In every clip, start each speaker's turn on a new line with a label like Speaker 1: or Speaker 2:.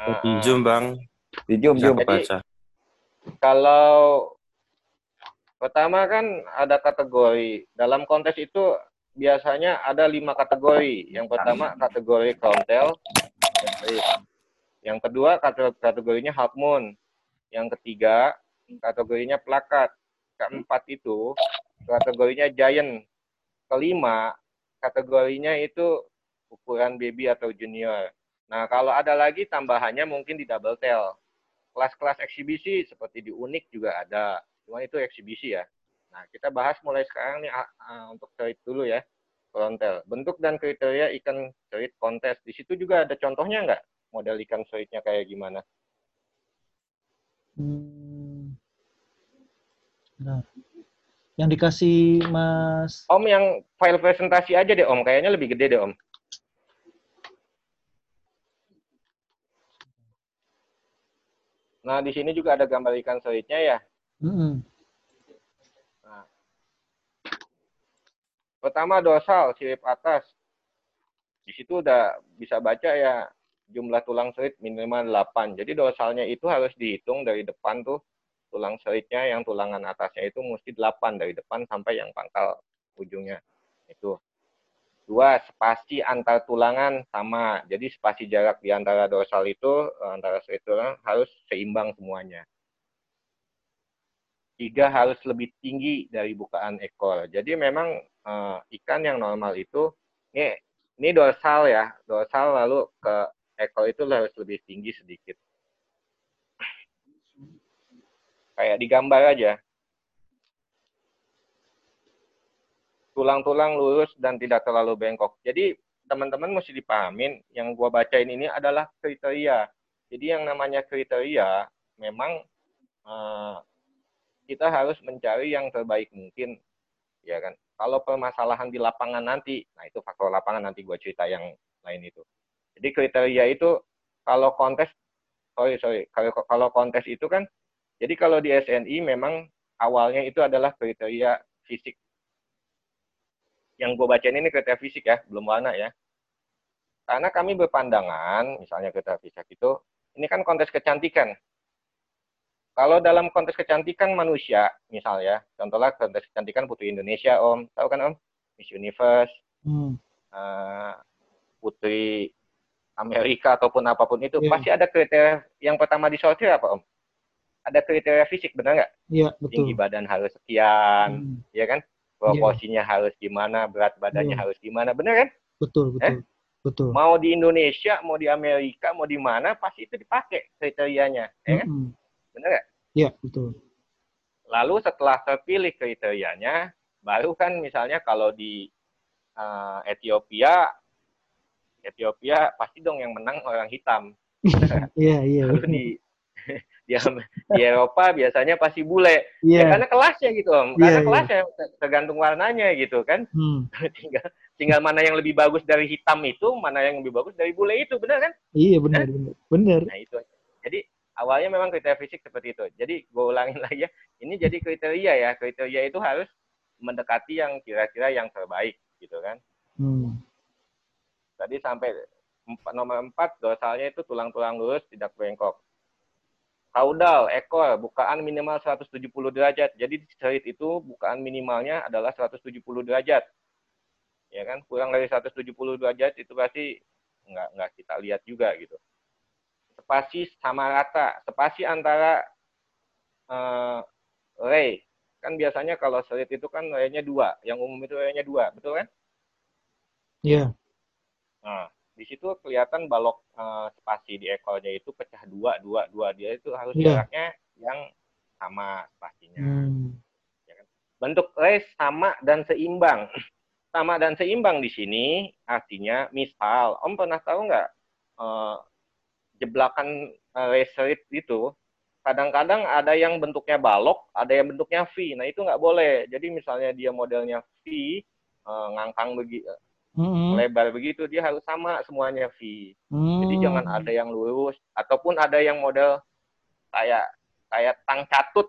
Speaker 1: Uh,
Speaker 2: Di Zoom, Bang.
Speaker 3: Di Zoom, Zoom.
Speaker 1: Jadi-
Speaker 2: baca.
Speaker 1: kalau pertama kan ada kategori. Dalam kontes itu biasanya ada lima kategori. Yang pertama kategori frontal yang kedua kate- kategorinya half moon. Yang ketiga kategorinya plakat. Keempat itu kategorinya giant. Kelima kategorinya itu ukuran baby atau junior nah kalau ada lagi tambahannya mungkin di double tail kelas-kelas eksibisi seperti di Unik juga ada. Cuma itu eksibisi ya. Nah, kita bahas mulai sekarang nih ah, ah, untuk cerit dulu ya. Frontal. Bentuk dan kriteria ikan cerit kontes. Di situ juga ada contohnya nggak? Model ikan ceritnya kayak gimana?
Speaker 4: Hmm. Benar. Yang dikasih Mas
Speaker 1: Om yang file presentasi aja deh Om. Kayaknya lebih gede deh Om. Nah, di sini juga ada gambar ikan ceritnya ya.
Speaker 4: Mm-mm.
Speaker 1: Pertama dorsal, sirip atas. Di situ udah bisa baca ya jumlah tulang serit minimal 8. Jadi dorsalnya itu harus dihitung dari depan tuh tulang seritnya yang tulangan atasnya itu mesti 8 dari depan sampai yang pangkal ujungnya. Itu. Dua, spasi antar tulangan sama. Jadi spasi jarak di antara dorsal itu eh, antara serit tulang harus seimbang semuanya. Tiga harus lebih tinggi dari bukaan ekor. Jadi memang eh, ikan yang normal itu ini ini dorsal ya, dorsal lalu ke ekor itu harus lebih tinggi sedikit. Kayak digambar aja. Tulang-tulang lurus dan tidak terlalu bengkok. Jadi teman-teman mesti dipahamin yang gua bacain ini adalah kriteria. Jadi yang namanya kriteria memang eh, kita harus mencari yang terbaik mungkin, ya kan? Kalau permasalahan di lapangan nanti, nah itu faktor lapangan nanti gue cerita yang lain itu. Jadi kriteria itu kalau kontes, sorry sorry, kalau kalau kontes itu kan, jadi kalau di SNI memang awalnya itu adalah kriteria fisik. Yang gue bacain ini kriteria fisik ya, belum warna ya. Karena kami berpandangan, misalnya kriteria fisik itu, ini kan kontes kecantikan. Kalau dalam kontes kecantikan manusia, misalnya, contohnya kontes kecantikan Putri Indonesia, Om. Tahu kan, Om? Miss Universe,
Speaker 4: Hmm.
Speaker 1: eh, Putri Amerika, ataupun apa pun itu.
Speaker 4: Iya.
Speaker 1: Pasti ada kriteria yang pertama disortir apa, Om? Ada kriteria fisik, benar nggak?
Speaker 4: Iya,
Speaker 1: Tinggi
Speaker 4: betul.
Speaker 1: badan harus sekian,
Speaker 4: Hmm.
Speaker 1: ya kan? Proporsinya harus gimana, berat badannya
Speaker 4: Iya.
Speaker 1: harus gimana, benar kan?
Speaker 4: Betul, betul. Betul.
Speaker 1: Mau di Indonesia, mau di Amerika, mau di mana, pasti itu dipakai kriterianya, ya kan? Benar nggak?
Speaker 4: Iya, betul.
Speaker 1: Lalu setelah terpilih kriterianya, baru kan misalnya kalau di eh, Ethiopia, Ethiopia pasti dong yang menang orang hitam.
Speaker 4: Iya, iya.
Speaker 1: Lalu di di, di Eropa biasanya pasti bule.
Speaker 4: Iya.
Speaker 1: Ya karena kelasnya gitu, Om.
Speaker 4: Iya,
Speaker 1: Karena
Speaker 4: iya.
Speaker 1: kelasnya tergantung warnanya gitu kan.
Speaker 4: Hmm.
Speaker 1: tinggal tinggal mana yang lebih bagus dari hitam itu, mana yang lebih bagus dari bule itu, benar kan?
Speaker 4: Iya, benar, benar. Benar.
Speaker 1: Nah itu. Jadi awalnya memang kriteria fisik seperti itu. Jadi gue ulangin lagi ya. Ini jadi kriteria ya. Kriteria itu harus mendekati yang kira-kira yang terbaik gitu kan.
Speaker 4: Hmm.
Speaker 1: Tadi sampai nomor empat dorsalnya itu tulang-tulang lurus tidak bengkok. Kaudal, ekor, bukaan minimal 170 derajat. Jadi cerit itu bukaan minimalnya adalah 170 derajat. Ya kan? Kurang dari 170 derajat itu pasti nggak nggak kita lihat juga gitu. Spasi sama rata. Spasi antara eh, ray. Kan biasanya kalau cerit itu kan raynya dua. Yang umum itu raynya dua. Betul kan?
Speaker 4: Iya.
Speaker 1: Nah, di situ kelihatan balok eh, spasi di ekornya itu pecah dua, dua, dua. Dia itu harus
Speaker 4: Iya.
Speaker 1: jaraknya yang sama spasinya.
Speaker 4: Hmm.
Speaker 1: Bentuk race sama dan seimbang. Sama dan seimbang di sini artinya misal, Om pernah tahu nggak eh, jeblakan eh, race rate itu kadang-kadang ada yang bentuknya balok, ada yang bentuknya V. Nah itu nggak boleh. Jadi misalnya dia modelnya V, eh, ngangkang begitu,
Speaker 4: Hmm.
Speaker 1: lebar begitu, dia harus sama semuanya V. Jadi
Speaker 4: Hmm.
Speaker 1: jangan ada yang lurus ataupun ada yang model kayak kayak tang catut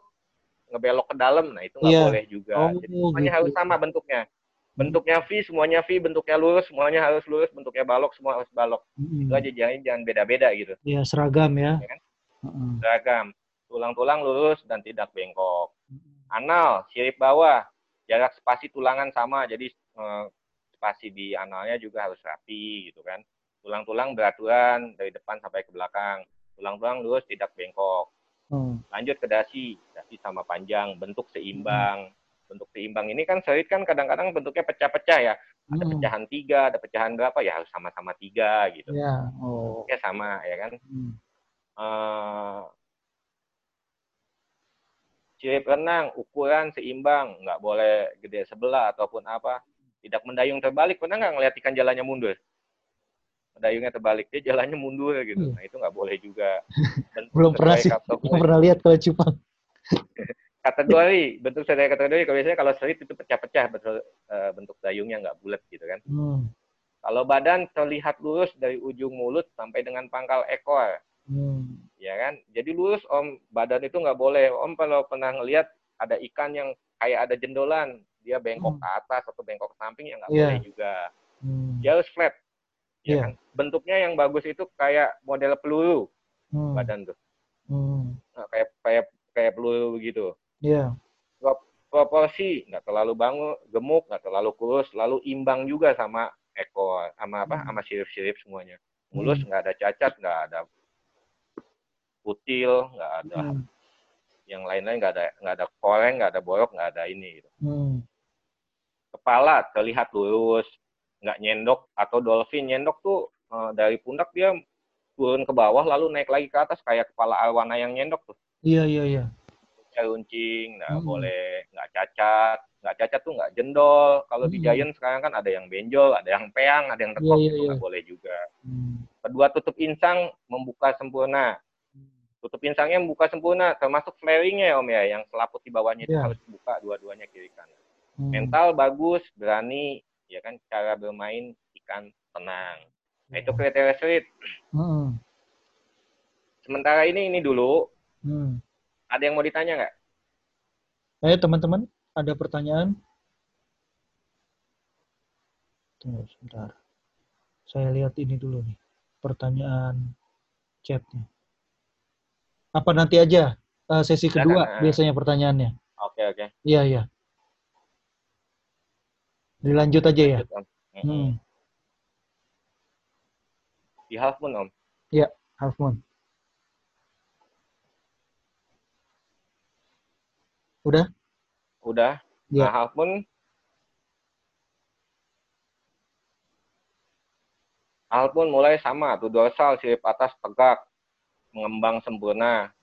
Speaker 1: ngebelok ke dalam. Nah, itu nggak
Speaker 4: Iya.
Speaker 1: boleh juga.
Speaker 4: Oh,
Speaker 1: Jadi semuanya
Speaker 4: gitu.
Speaker 1: harus sama bentuknya. Bentuknya V, semuanya V, bentuknya lurus, semuanya harus lurus, bentuknya balok, semua harus balok.
Speaker 4: Mm-mm.
Speaker 1: Itu aja jangan jangan beda-beda gitu.
Speaker 4: Ya seragam ya.
Speaker 1: Ya kan?
Speaker 4: Heeh.
Speaker 1: Seragam. Tulang-tulang lurus dan tidak bengkok. Anal, sirip bawah, jarak spasi tulangan sama, jadi eh, spasi di analnya juga harus rapi gitu kan. Tulang-tulang beraturan dari depan sampai ke belakang. Tulang-tulang lurus, tidak bengkok.
Speaker 4: Oh.
Speaker 1: Lanjut ke dasi, dasi sama panjang, bentuk seimbang. Bentuk seimbang ini kan serit kan kadang-kadang bentuknya pecah-pecah ya. Ada
Speaker 4: Hmm.
Speaker 1: pecahan tiga, ada pecahan berapa ya harus sama-sama tiga gitu.
Speaker 4: Ya. Oh.
Speaker 1: Sama ya kan.
Speaker 4: Hmm.
Speaker 1: Eh, sirip renang ukuran seimbang, nggak boleh gede sebelah ataupun apa. Tidak mendayung terbalik, pernah nggak ngeliat ikan jalannya mundur? Mendayungnya terbalik, dia jalannya mundur gitu.
Speaker 4: Iya.
Speaker 1: Nah itu nggak boleh juga. Bentuk
Speaker 4: Belum pernah sih. Belum pernah lihat kalau cupang.
Speaker 1: kategori bentuk sesuai kategori kalau biasanya kalau serit itu pecah-pecah betul eh, bentuk dayungnya nggak bulat gitu kan
Speaker 4: Hmm.
Speaker 1: kalau badan terlihat lurus dari ujung mulut sampai dengan pangkal ekor
Speaker 4: Hmm.
Speaker 1: ya kan jadi lurus om badan itu nggak boleh om kalau pernah ngelihat ada ikan yang kayak ada jendolan dia bengkok
Speaker 4: Hmm.
Speaker 1: ke atas atau bengkok ke samping ya nggak
Speaker 4: Iya.
Speaker 1: boleh juga
Speaker 4: Hmm.
Speaker 1: dia harus flat ya
Speaker 4: Iya.
Speaker 1: kan bentuknya yang bagus itu kayak model peluru
Speaker 4: Hmm.
Speaker 1: badan tuh
Speaker 4: Hmm.
Speaker 1: Nah, kayak kayak kayak peluru begitu
Speaker 4: Ya.
Speaker 1: proporsi nggak terlalu bangun gemuk nggak terlalu kurus lalu imbang juga sama ekor sama apa
Speaker 4: Hmm.
Speaker 1: sama sirip-sirip semuanya mulus
Speaker 4: Hmm.
Speaker 1: nggak ada cacat nggak ada kutil nggak ada
Speaker 4: Hmm.
Speaker 1: yang lain-lain nggak ada nggak ada koreng nggak ada borok nggak ada ini gitu.
Speaker 4: Hmm.
Speaker 1: Kepala terlihat lurus nggak nyendok atau dolphin nyendok tuh eh, dari pundak dia turun ke bawah lalu naik lagi ke atas kayak kepala arwana yang nyendok tuh
Speaker 4: Iya iya iya.
Speaker 1: Kayak runcing nggak
Speaker 4: Hmm.
Speaker 1: boleh nggak cacat nggak cacat tuh nggak jendol kalau di
Speaker 4: Hmm.
Speaker 1: giant sekarang kan ada yang benjol ada yang peang ada yang tekok
Speaker 4: Iya, iya,
Speaker 1: itu
Speaker 4: iya.
Speaker 1: nggak boleh juga
Speaker 4: Hmm.
Speaker 1: kedua tutup insang membuka sempurna tutup insangnya membuka sempurna termasuk flaringnya ya om ya yang selaput di bawahnya itu
Speaker 4: Iya.
Speaker 1: harus buka dua-duanya kiri kanan. Mental bagus berani ya kan cara bermain ikan tenang nah itu kriteria street
Speaker 4: Hmm.
Speaker 1: sementara ini ini dulu
Speaker 4: Hmm.
Speaker 1: ada yang mau ditanya nggak
Speaker 4: Ayo teman-teman, ada pertanyaan? Tunggu sebentar. Saya lihat ini dulu nih. Pertanyaan chatnya. Apa nanti aja eh, sesi
Speaker 1: Silakan,
Speaker 4: kedua
Speaker 1: eh.
Speaker 4: biasanya pertanyaannya?
Speaker 1: oke oke
Speaker 4: Iya, iya. Dilanjut aja ya.
Speaker 1: Lanjut, Om. Mm-mm.
Speaker 4: Hmm.
Speaker 1: di half moon om
Speaker 4: Half moon. Udah?
Speaker 1: udah
Speaker 4: Iya.
Speaker 1: Nah, half moon half moon mulai sama tuh dorsal sirip atas tegak mengembang sempurna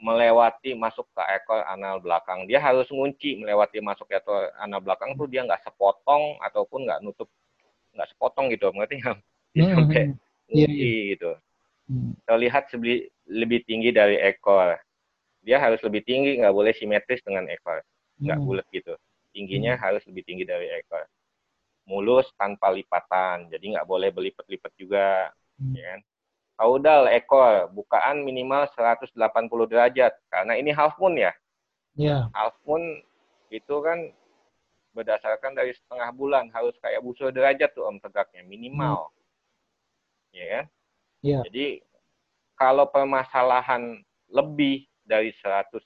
Speaker 1: melewati masuk ke ekor anal belakang dia harus ngunci melewati masuk ke ekor anal belakang tuh dia nggak sepotong ataupun nggak nutup nggak sepotong gitu ngerti nggak
Speaker 4: Hmm,
Speaker 1: sampai
Speaker 4: hmm, Iya,
Speaker 1: ngunci gitu
Speaker 4: hmm.
Speaker 1: terlihat lebih tinggi dari ekor dia harus lebih tinggi nggak boleh simetris dengan ekor nggak
Speaker 4: Hmm.
Speaker 1: bulat gitu. Tingginya harus lebih tinggi dari ekor. Mulus tanpa lipatan, jadi nggak boleh berlipat-lipat juga.
Speaker 4: Hmm.
Speaker 1: Ya kan? Caudal ekor, bukaan minimal 180 derajat. Karena ini half moon ya.
Speaker 4: Ya.
Speaker 1: Half moon itu kan berdasarkan dari setengah bulan. Harus kayak busur derajat tuh om tegaknya, minimal. Ya kan?
Speaker 4: Ya.
Speaker 1: Jadi kalau permasalahan lebih dari 180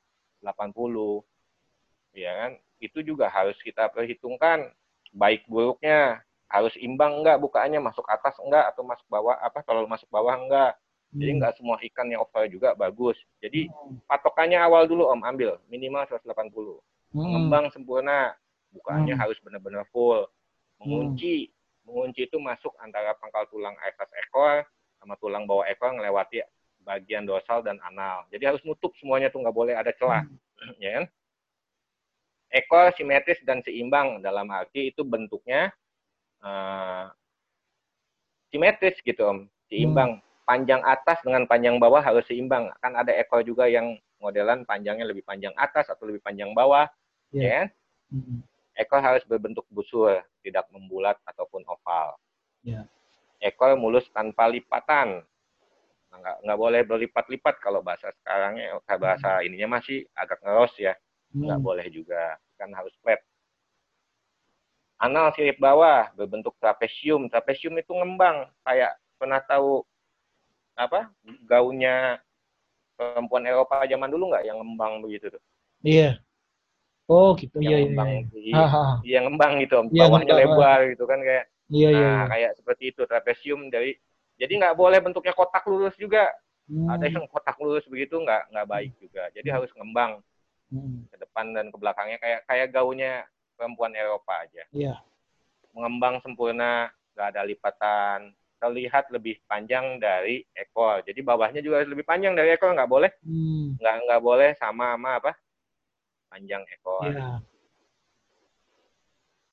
Speaker 1: ya kan itu juga harus kita perhitungkan baik buruknya harus imbang enggak bukaannya? Masuk atas enggak atau masuk bawah? Apa kalau masuk bawah enggak jadi
Speaker 4: Hmm.
Speaker 1: enggak semua ikan yang over juga bagus. Jadi
Speaker 4: Hmm.
Speaker 1: patokannya awal dulu om ambil. Minimal 180
Speaker 4: Hmm.
Speaker 1: mengembang sempurna. Bukaannya
Speaker 4: Hmm.
Speaker 1: harus benar-benar full. Mengunci. Mengunci itu masuk antara pangkal tulang atas ekor sama tulang bawah ekor melewati bagian dorsal dan anal. Jadi harus nutup semuanya tuh nggak boleh ada celah. Ya kan? Ekor simetris dan seimbang. Dalam arti itu bentuknya eh, simetris gitu om. Seimbang. Panjang atas dengan panjang bawah harus seimbang. Kan ada ekor juga yang modelan panjangnya lebih panjang atas atau lebih panjang bawah.
Speaker 4: Iya.
Speaker 1: ya kan?
Speaker 4: Hmm.
Speaker 1: ekor harus berbentuk busur tidak membulat ataupun oval.
Speaker 4: Ya.
Speaker 1: ekor mulus tanpa lipatan. Nah, nggak nggak boleh berlipat-lipat kalau bahasa sekarangnya kalau bahasa ininya masih agak ngeros ya. Nggak
Speaker 4: Hmm.
Speaker 1: boleh juga. Kan harus flat Anal sirip bawah berbentuk trapesium. Trapesium itu ngembang kayak pernah tahu apa gaunnya perempuan Eropa zaman dulu nggak yang ngembang begitu tuh?
Speaker 4: Iya. Oh gitu.
Speaker 1: Yang
Speaker 4: Iya iya.
Speaker 1: ngembang,
Speaker 4: iya.
Speaker 1: iya,
Speaker 4: ha, ha.
Speaker 1: iya, ngembang gitu,
Speaker 4: Iya,
Speaker 1: bawahnya
Speaker 4: ngembang,
Speaker 1: lebar gitu kan kayak.
Speaker 4: Iya iya.
Speaker 1: Nah
Speaker 4: iya.
Speaker 1: kayak seperti itu trapesium dari. Jadi nggak boleh bentuknya kotak lurus juga.
Speaker 4: Hmm,
Speaker 1: Ada yang kotak lurus begitu nggak nggak baik juga. Jadi
Speaker 4: Hmm.
Speaker 1: harus ngembang
Speaker 4: hmm.
Speaker 1: ke depan dan ke belakangnya kayak kayak gaunnya perempuan Eropa aja.
Speaker 4: Iya.
Speaker 1: Mengembang sempurna, nggak ada lipatan, terlihat lebih panjang dari ekor. Jadi bawahnya juga harus lebih panjang dari ekor, nggak boleh
Speaker 4: Hmm.
Speaker 1: nggak nggak boleh sama sama apa panjang ekor.
Speaker 4: Iya.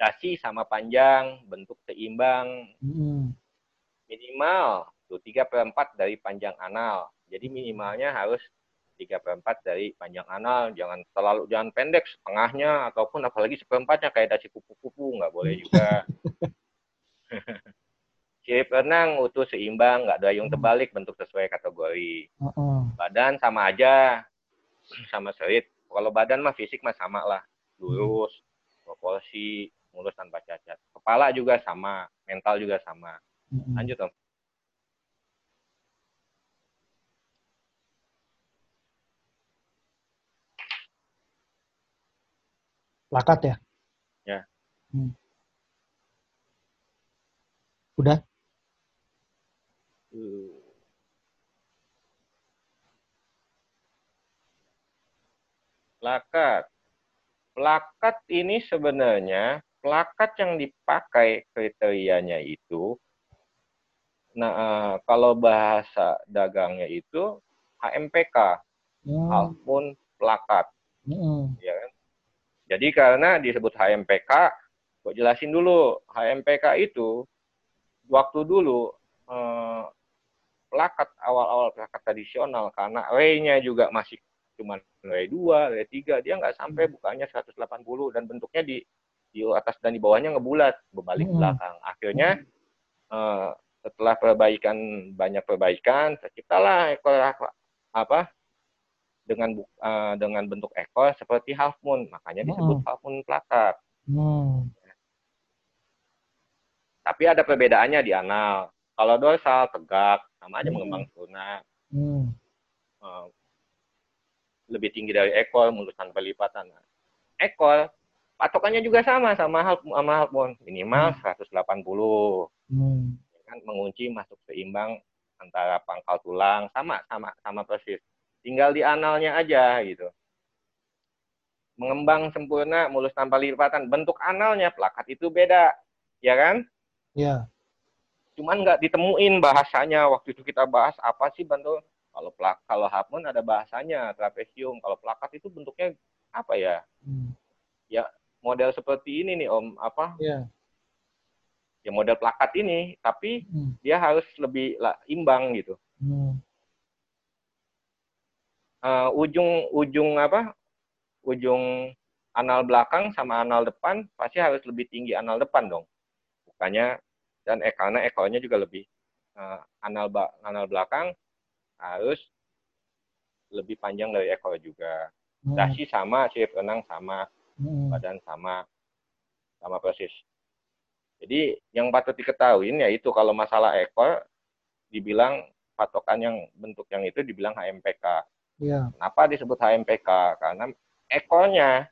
Speaker 1: Dasi sama panjang, bentuk seimbang,
Speaker 4: Hmm.
Speaker 1: minimal tuh tiga per empat dari panjang anal. Jadi minimalnya harus tiga per empat dari panjang anal. Jangan terlalu jangan pendek setengahnya ataupun apalagi seperempatnya kayak dasi kupu-kupu nggak boleh juga. Sirip renang utuh seimbang, nggak dayung terbalik, bentuk sesuai kategori. Badan sama aja, sama serit. Kalau badan mah fisik mah sama lah, lurus, proporsi, mulus tanpa cacat. Kepala juga sama, mental juga sama.
Speaker 4: Mm-mm.
Speaker 1: Lanjut om.
Speaker 4: Plakat ya?
Speaker 1: Ya.
Speaker 4: Hmm. Udah?
Speaker 1: Plakat. Plakat ini sebenarnya plakat yang dipakai kriterianya itu, nah eh, kalau bahasa dagangnya itu HMPK,
Speaker 4: Hmm.
Speaker 1: Halfmoon Plakat.
Speaker 4: Mm-mm.
Speaker 1: ya kan? Jadi karena disebut HMPK, gue jelasin dulu. HMPK itu waktu dulu eh, plakat awal-awal plakat tradisional karena ray-nya juga masih cuma ray 2, ray 3, dia nggak sampai bukannya 180 dan bentuknya di di atas dan di bawahnya ngebulat, berbalik
Speaker 4: Hmm.
Speaker 1: belakang. Akhirnya eh, setelah perbaikan banyak perbaikan, terciptalah ekor apa dengan eh, dengan bentuk ekor seperti half moon, makanya disebut half moon plakat.
Speaker 4: Hmm.
Speaker 1: Tapi ada perbedaannya di anal. Kalau dorsal tegak, sama aja
Speaker 4: Hmm.
Speaker 1: mengembang sempurna,
Speaker 4: Hmm.
Speaker 1: eh, lebih tinggi dari ekor, mulus tanpa lipatan. Ekor patokannya juga sama sama half sama half moon, minimal 180.
Speaker 4: Hmm.
Speaker 1: kan mengunci masuk seimbang antara pangkal tulang sama sama sama persis. Tinggal di analnya aja gitu. Mengembang sempurna, mulus tanpa lipatan. Bentuk analnya plakat itu beda, ya kan?
Speaker 4: Ya.
Speaker 1: Cuman nggak ditemuin bahasanya. Waktu itu kita bahas apa sih bentuk kalau plak kalau hapun ada bahasanya trapesium. Kalau plakat itu bentuknya apa ya?
Speaker 4: Hmm.
Speaker 1: Model seperti ini nih Om, apa?
Speaker 4: Ya.
Speaker 1: Ya model plakat ini, tapi
Speaker 4: Hmm.
Speaker 1: dia harus lebih lah, imbang gitu.
Speaker 4: Hmm.
Speaker 1: Eh, ujung ujung apa? Ujung anal belakang sama anal depan pasti harus lebih tinggi anal depan dong. Bukannya dan eh, karena ekornya juga lebih eh, anal ba- anal belakang harus lebih panjang dari ekor juga.
Speaker 4: Hmm.
Speaker 1: dasi sama sirip renang sama
Speaker 4: Hmm.
Speaker 1: badan sama sama persis. Jadi yang patut diketahui yaitu kalau masalah ekor dibilang patokan yang bentuk yang itu dibilang HMPK
Speaker 4: Ya.
Speaker 1: Kenapa disebut HMPK? Karena ekornya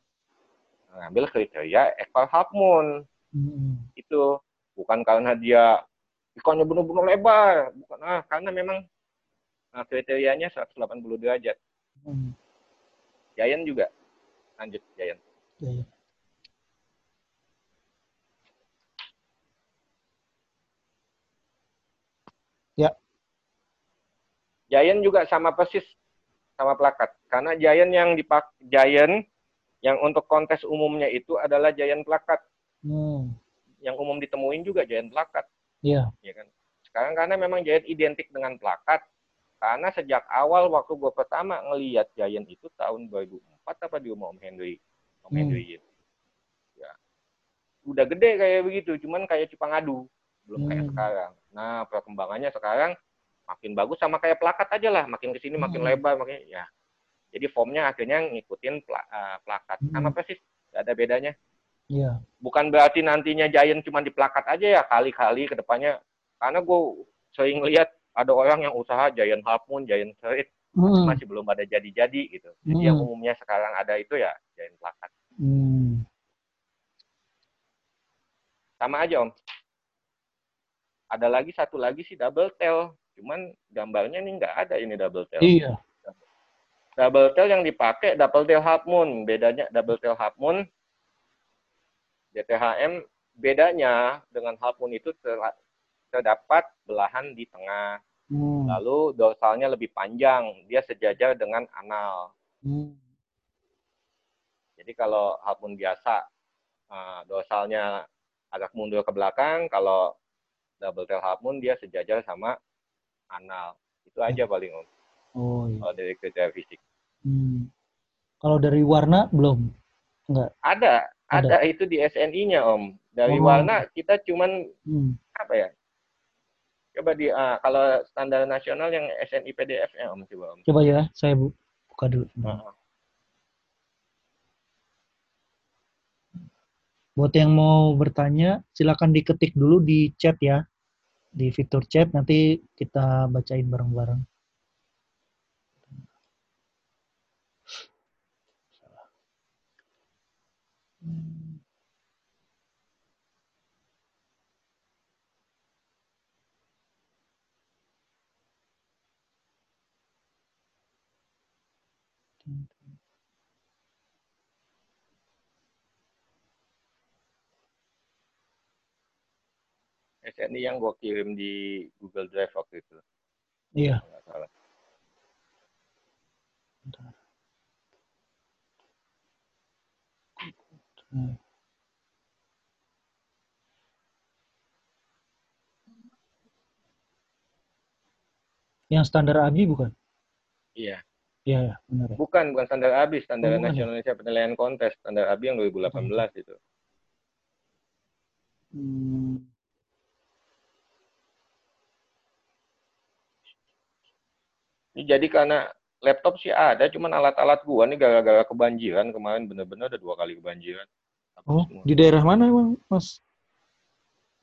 Speaker 1: mengambil kriteria ekor half moon
Speaker 4: Hmm.
Speaker 1: itu bukan karena dia ikonnya benar-benar lebar, bukan ah karena memang nah, kriterianya 180 derajat.
Speaker 4: Hmm.
Speaker 1: Giant juga lanjut Giant.
Speaker 4: Ya, ya.
Speaker 1: Giant juga sama persis sama plakat. Karena Giant yang dipak Giant yang untuk kontes umumnya itu adalah Giant plakat.
Speaker 4: Hmm.
Speaker 1: Yang umum ditemuin juga Giant plakat.
Speaker 4: Ya.
Speaker 1: ya kan sekarang karena memang Giant identik dengan plakat karena sejak awal waktu gue pertama ngelihat Giant itu tahun 2004 apa di rumah Om Henry Om
Speaker 4: Hmm.
Speaker 1: Henry gitu ya udah gede kayak begitu cuman kayak cupangadu belum kayak
Speaker 4: Hmm.
Speaker 1: sekarang nah perkembangannya sekarang makin bagus sama kayak plakat aja lah makin ke sini makin
Speaker 4: Hmm.
Speaker 1: lebar makin ya jadi formnya akhirnya ngikutin pla- eh, plakat
Speaker 4: Hmm.
Speaker 1: sama persis gak ada bedanya
Speaker 4: Iya.
Speaker 1: Bukan berarti nantinya Giant cuma di plakat aja ya kali-kali ke depannya. Karena gue sering lihat ada orang yang usaha Giant Half Moon, Giant Street,
Speaker 4: Hmm.
Speaker 1: masih belum ada jadi-jadi gitu. Jadi yang
Speaker 4: Hmm.
Speaker 1: umumnya sekarang ada itu ya Giant plakat.
Speaker 4: Hmm.
Speaker 1: Sama aja om. Ada lagi satu lagi sih double tail. Cuman gambarnya nih nggak ada ini double tail.
Speaker 4: Iya.
Speaker 1: Double tail yang dipakai double tail half moon. Bedanya double tail half moon DTHM bedanya dengan half moon itu ter- terdapat belahan di tengah.
Speaker 4: Hmm.
Speaker 1: Lalu dorsalnya lebih panjang, dia sejajar dengan anal.
Speaker 4: Hmm.
Speaker 1: Jadi kalau half moon biasa eh, dorsalnya agak mundur ke belakang, kalau double tail half moon dia sejajar sama anal. Itu aja paling om.
Speaker 4: Oh iya.
Speaker 1: Kalau dari kriteria fisik.
Speaker 4: Hmm. Kalau dari warna belum? Enggak.
Speaker 1: Ada,
Speaker 4: Ada.
Speaker 1: ada, itu di SNI-nya om. Dari
Speaker 4: Oh.
Speaker 1: warna kita cuman
Speaker 4: Hmm.
Speaker 1: apa ya? Coba di ah, kalau standar nasional yang SNI PDF-nya om coba om.
Speaker 4: Coba ya, saya bu- buka dulu.
Speaker 1: Heeh.
Speaker 4: Buat yang mau bertanya, silakan diketik dulu di chat ya. Di fitur chat nanti kita bacain bareng-bareng. Hmm.
Speaker 1: SNI yang gue kirim di Google Drive waktu itu.
Speaker 4: Iya.
Speaker 1: nggak salah.
Speaker 4: Hmm. Yang standar ABI bukan?
Speaker 1: Iya.
Speaker 4: Iya, ya, benar ya.
Speaker 1: Bukan, bukan standar ABI, standar
Speaker 4: Oh, bukan ya?
Speaker 1: nasional Indonesia penilaian kontes, standar ABI yang 2018 itu.
Speaker 4: Hmm.
Speaker 1: Ini jadi karena laptop sih ada, cuman alat-alat gua nih gara-gara kebanjiran kemarin bener-bener ada dua kali kebanjiran.
Speaker 4: Oh,
Speaker 1: semua.
Speaker 4: di daerah mana emang, Mas?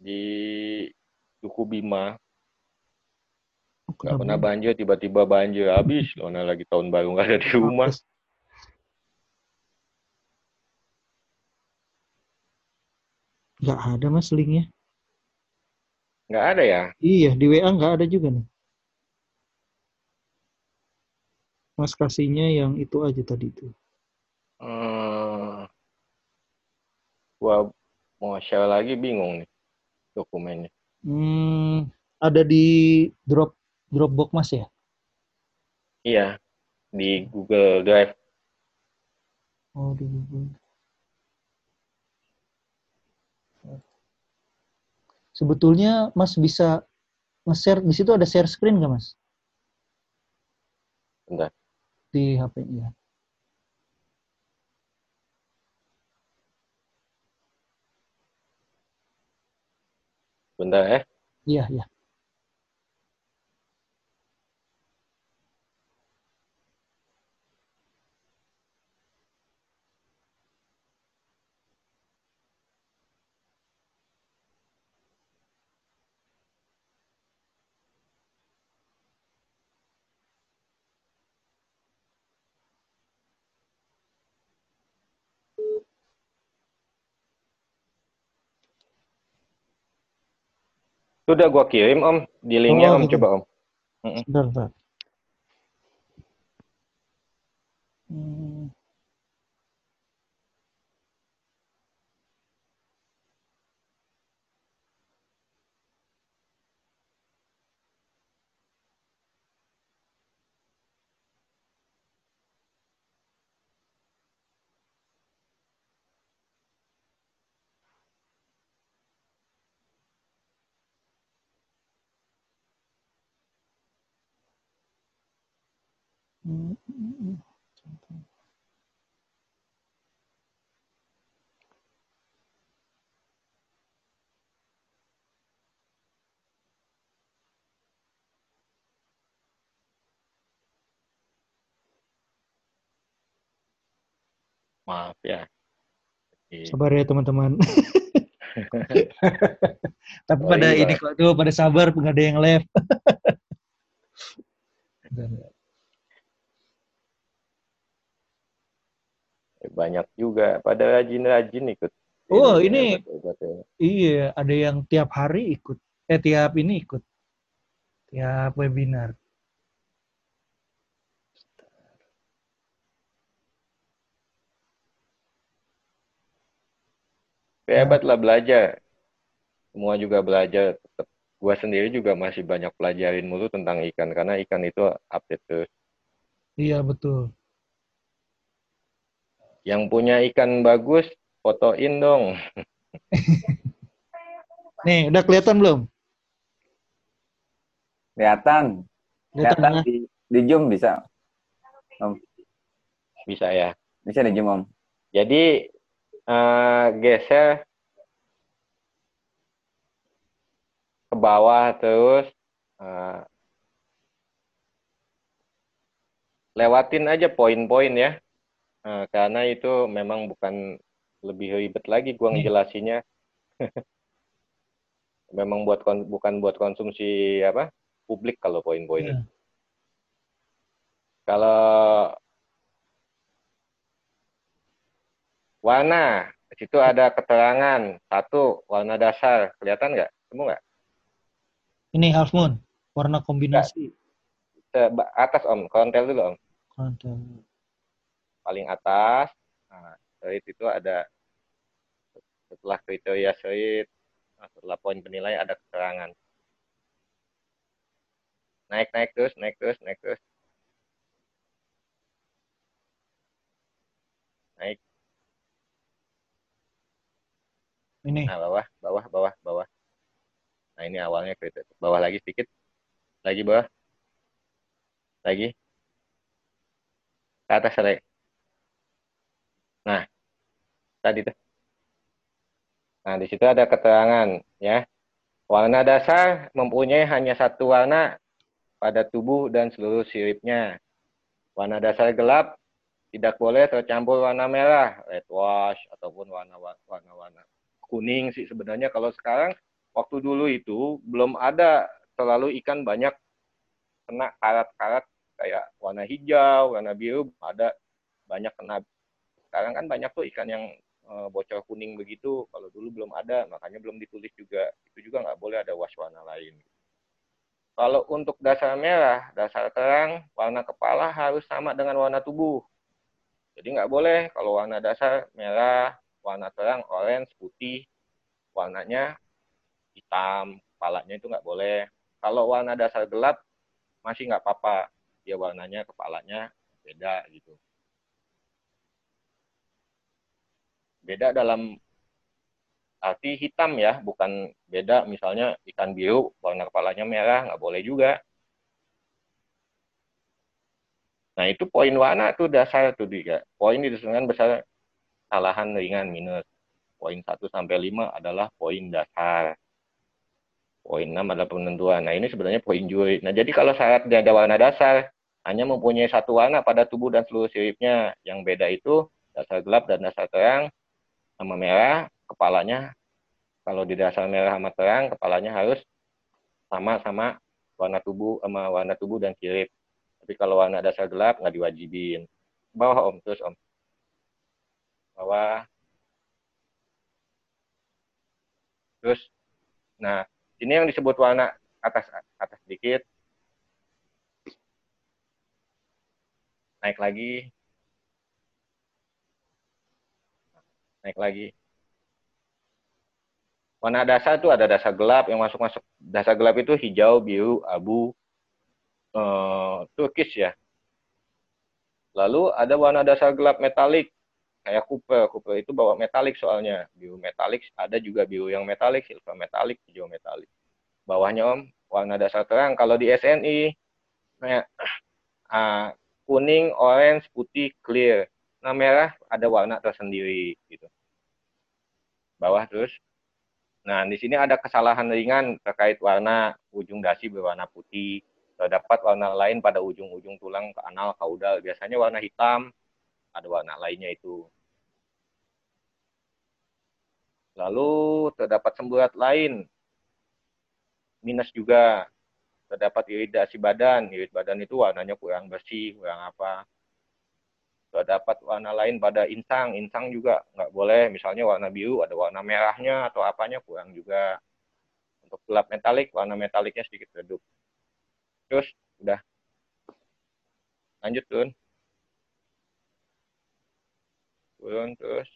Speaker 1: Di Duku Bima,
Speaker 4: Oh, Kerabu.
Speaker 1: pernah banjir, tiba-tiba banjir habis. Karena lagi tahun baru nggak ada di rumah.
Speaker 4: Nggak ada mas linknya.
Speaker 1: Nggak ada ya?
Speaker 4: Iya, di WA nggak ada juga nih. Mas kasihnya yang itu aja tadi itu.
Speaker 1: Hmm, gua mau share lagi bingung nih dokumennya.
Speaker 4: Hmm, ada di drop Dropbox mas ya?
Speaker 1: Iya, di Google Drive.
Speaker 4: Oh, di Google. Sebetulnya Mas bisa nge-share di situ ada share screen nggak Mas?
Speaker 1: Bentar.
Speaker 4: Di HP-nya.
Speaker 1: Bentar ya.
Speaker 4: Iya, iya.
Speaker 1: Sudah gua kirim Om, di linknya
Speaker 4: Oh,
Speaker 1: Om
Speaker 4: gitu.
Speaker 1: coba Om.
Speaker 4: Bentar, bentar. Hmm.
Speaker 1: Maaf ya.
Speaker 4: Sabar ya teman-teman. Tapi
Speaker 1: Oh,
Speaker 4: pada
Speaker 1: iya.
Speaker 4: ini kok tuh pada sabar nggak ada yang left.
Speaker 1: Banyak juga. Pada rajin-rajin ikut.
Speaker 4: Oh, ini-
Speaker 1: obat-obatnya.
Speaker 4: iya, ada yang tiap hari ikut. Eh tiap ini ikut. Tiap webinar.
Speaker 1: Hebat lah belajar. Semua juga belajar. Tetap. Gua sendiri juga masih banyak pelajarin mulu tentang ikan. Karena ikan itu update terus.
Speaker 4: Iya betul.
Speaker 1: Yang punya ikan bagus, fotoin dong.
Speaker 4: Nih, udah kelihatan belum?
Speaker 2: Kelihatan.
Speaker 4: Kelihatan ya?
Speaker 2: di, di Zoom bisa.
Speaker 1: Bisa ya.
Speaker 2: Bisa di Zoom, Om.
Speaker 1: Jadi eh, geser ke bawah terus eh, lewatin aja poin-poin ya. Eh, karena itu memang bukan lebih ribet lagi gua
Speaker 4: Nih.
Speaker 1: ngejelasinnya. memang buat kon- bukan buat konsumsi apa? publik kalau poin-poin
Speaker 4: Iya.
Speaker 1: itu. Kalau warna, di situ ada keterangan satu warna dasar, kelihatan nggak? Temu nggak?
Speaker 4: Ini half moon, warna kombinasi.
Speaker 1: Atas om, kontel dulu om,
Speaker 4: Konten.
Speaker 1: Paling atas. Nah, serit itu ada setelah kriteria serit, nah, setelah poin penilaian ada keterangan. Naik naik terus, naik terus, naik terus. Naik.
Speaker 4: Ini.
Speaker 1: Nah, bawah, bawah, bawah, bawah. Nah, ini awalnya kriteria. Bawah lagi sedikit. Lagi bawah. Lagi. Ke atas lagi. Nah, tadi tuh. Nah, di situ ada keterangan ya. Warna dasar mempunyai hanya satu warna pada tubuh dan seluruh siripnya. Warna dasar gelap tidak boleh tercampur warna merah, red wash ataupun warna warna-warna kuning sih sebenarnya kalau sekarang waktu dulu itu belum ada terlalu ikan banyak kena karat-karat kayak warna hijau, warna biru ada banyak kena. Sekarang kan banyak tuh ikan yang eh, bocor kuning begitu. Kalau dulu belum ada, makanya belum ditulis juga. Itu juga nggak boleh ada wash warna lain. Kalau untuk dasar merah, dasar terang, warna kepala harus sama dengan warna tubuh. Jadi nggak boleh kalau warna dasar merah, warna terang orange, putih, warnanya hitam, kepalanya itu nggak boleh. Kalau warna dasar gelap masih nggak apa-apa, dia warnanya kepalanya beda gitu. Beda dalam arti hitam ya, bukan beda misalnya ikan biru warna kepalanya merah nggak boleh juga. Nah itu poin warna tuh dasar tuh dia. Poin ditentukan besar kesalahan ringan minus. Poin 1 sampai 5 adalah poin dasar. Poin 6 adalah penentuan. Nah, ini sebenarnya poin juri. Nah, jadi kalau syarat ada warna dasar, hanya mempunyai satu warna pada tubuh dan seluruh siripnya. Yang beda itu dasar gelap dan dasar terang sama merah, kepalanya kalau di dasar merah sama terang, kepalanya harus sama sama warna tubuh sama warna tubuh dan sirip. Tapi kalau warna dasar gelap nggak diwajibin. Bawah om, terus om. Bawah. Terus, nah ini yang disebut warna atas atas sedikit. Naik lagi. Naik lagi. Warna dasar itu ada dasar gelap yang masuk masuk dasar gelap itu hijau, biru, abu, eh, turkis ya. Lalu ada warna dasar gelap metalik kayak Cooper. Cooper itu bawa metalik soalnya. Biru metalik, ada juga biru yang metalik, silver metalik, hijau metalik. Bawahnya Om, warna dasar terang. Kalau di SNI, kayak ah, kuning, orange, putih, clear. Nah, merah ada warna tersendiri gitu. Bawah terus. Nah, di sini ada kesalahan ringan terkait warna ujung dasi berwarna putih. Terdapat warna lain pada ujung-ujung tulang ke anal, kaudal. Biasanya warna hitam, ada warna lainnya itu. Lalu terdapat semburat lain, minus juga. Terdapat iridasi badan, irit badan itu warnanya kurang bersih, kurang apa. Terdapat warna lain pada insang, insang juga nggak boleh. Misalnya warna biru ada warna merahnya atau apanya kurang juga. Untuk gelap metalik, warna metaliknya sedikit redup. Terus udah lanjut turun turun terus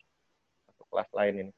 Speaker 1: masuk kelas lain ini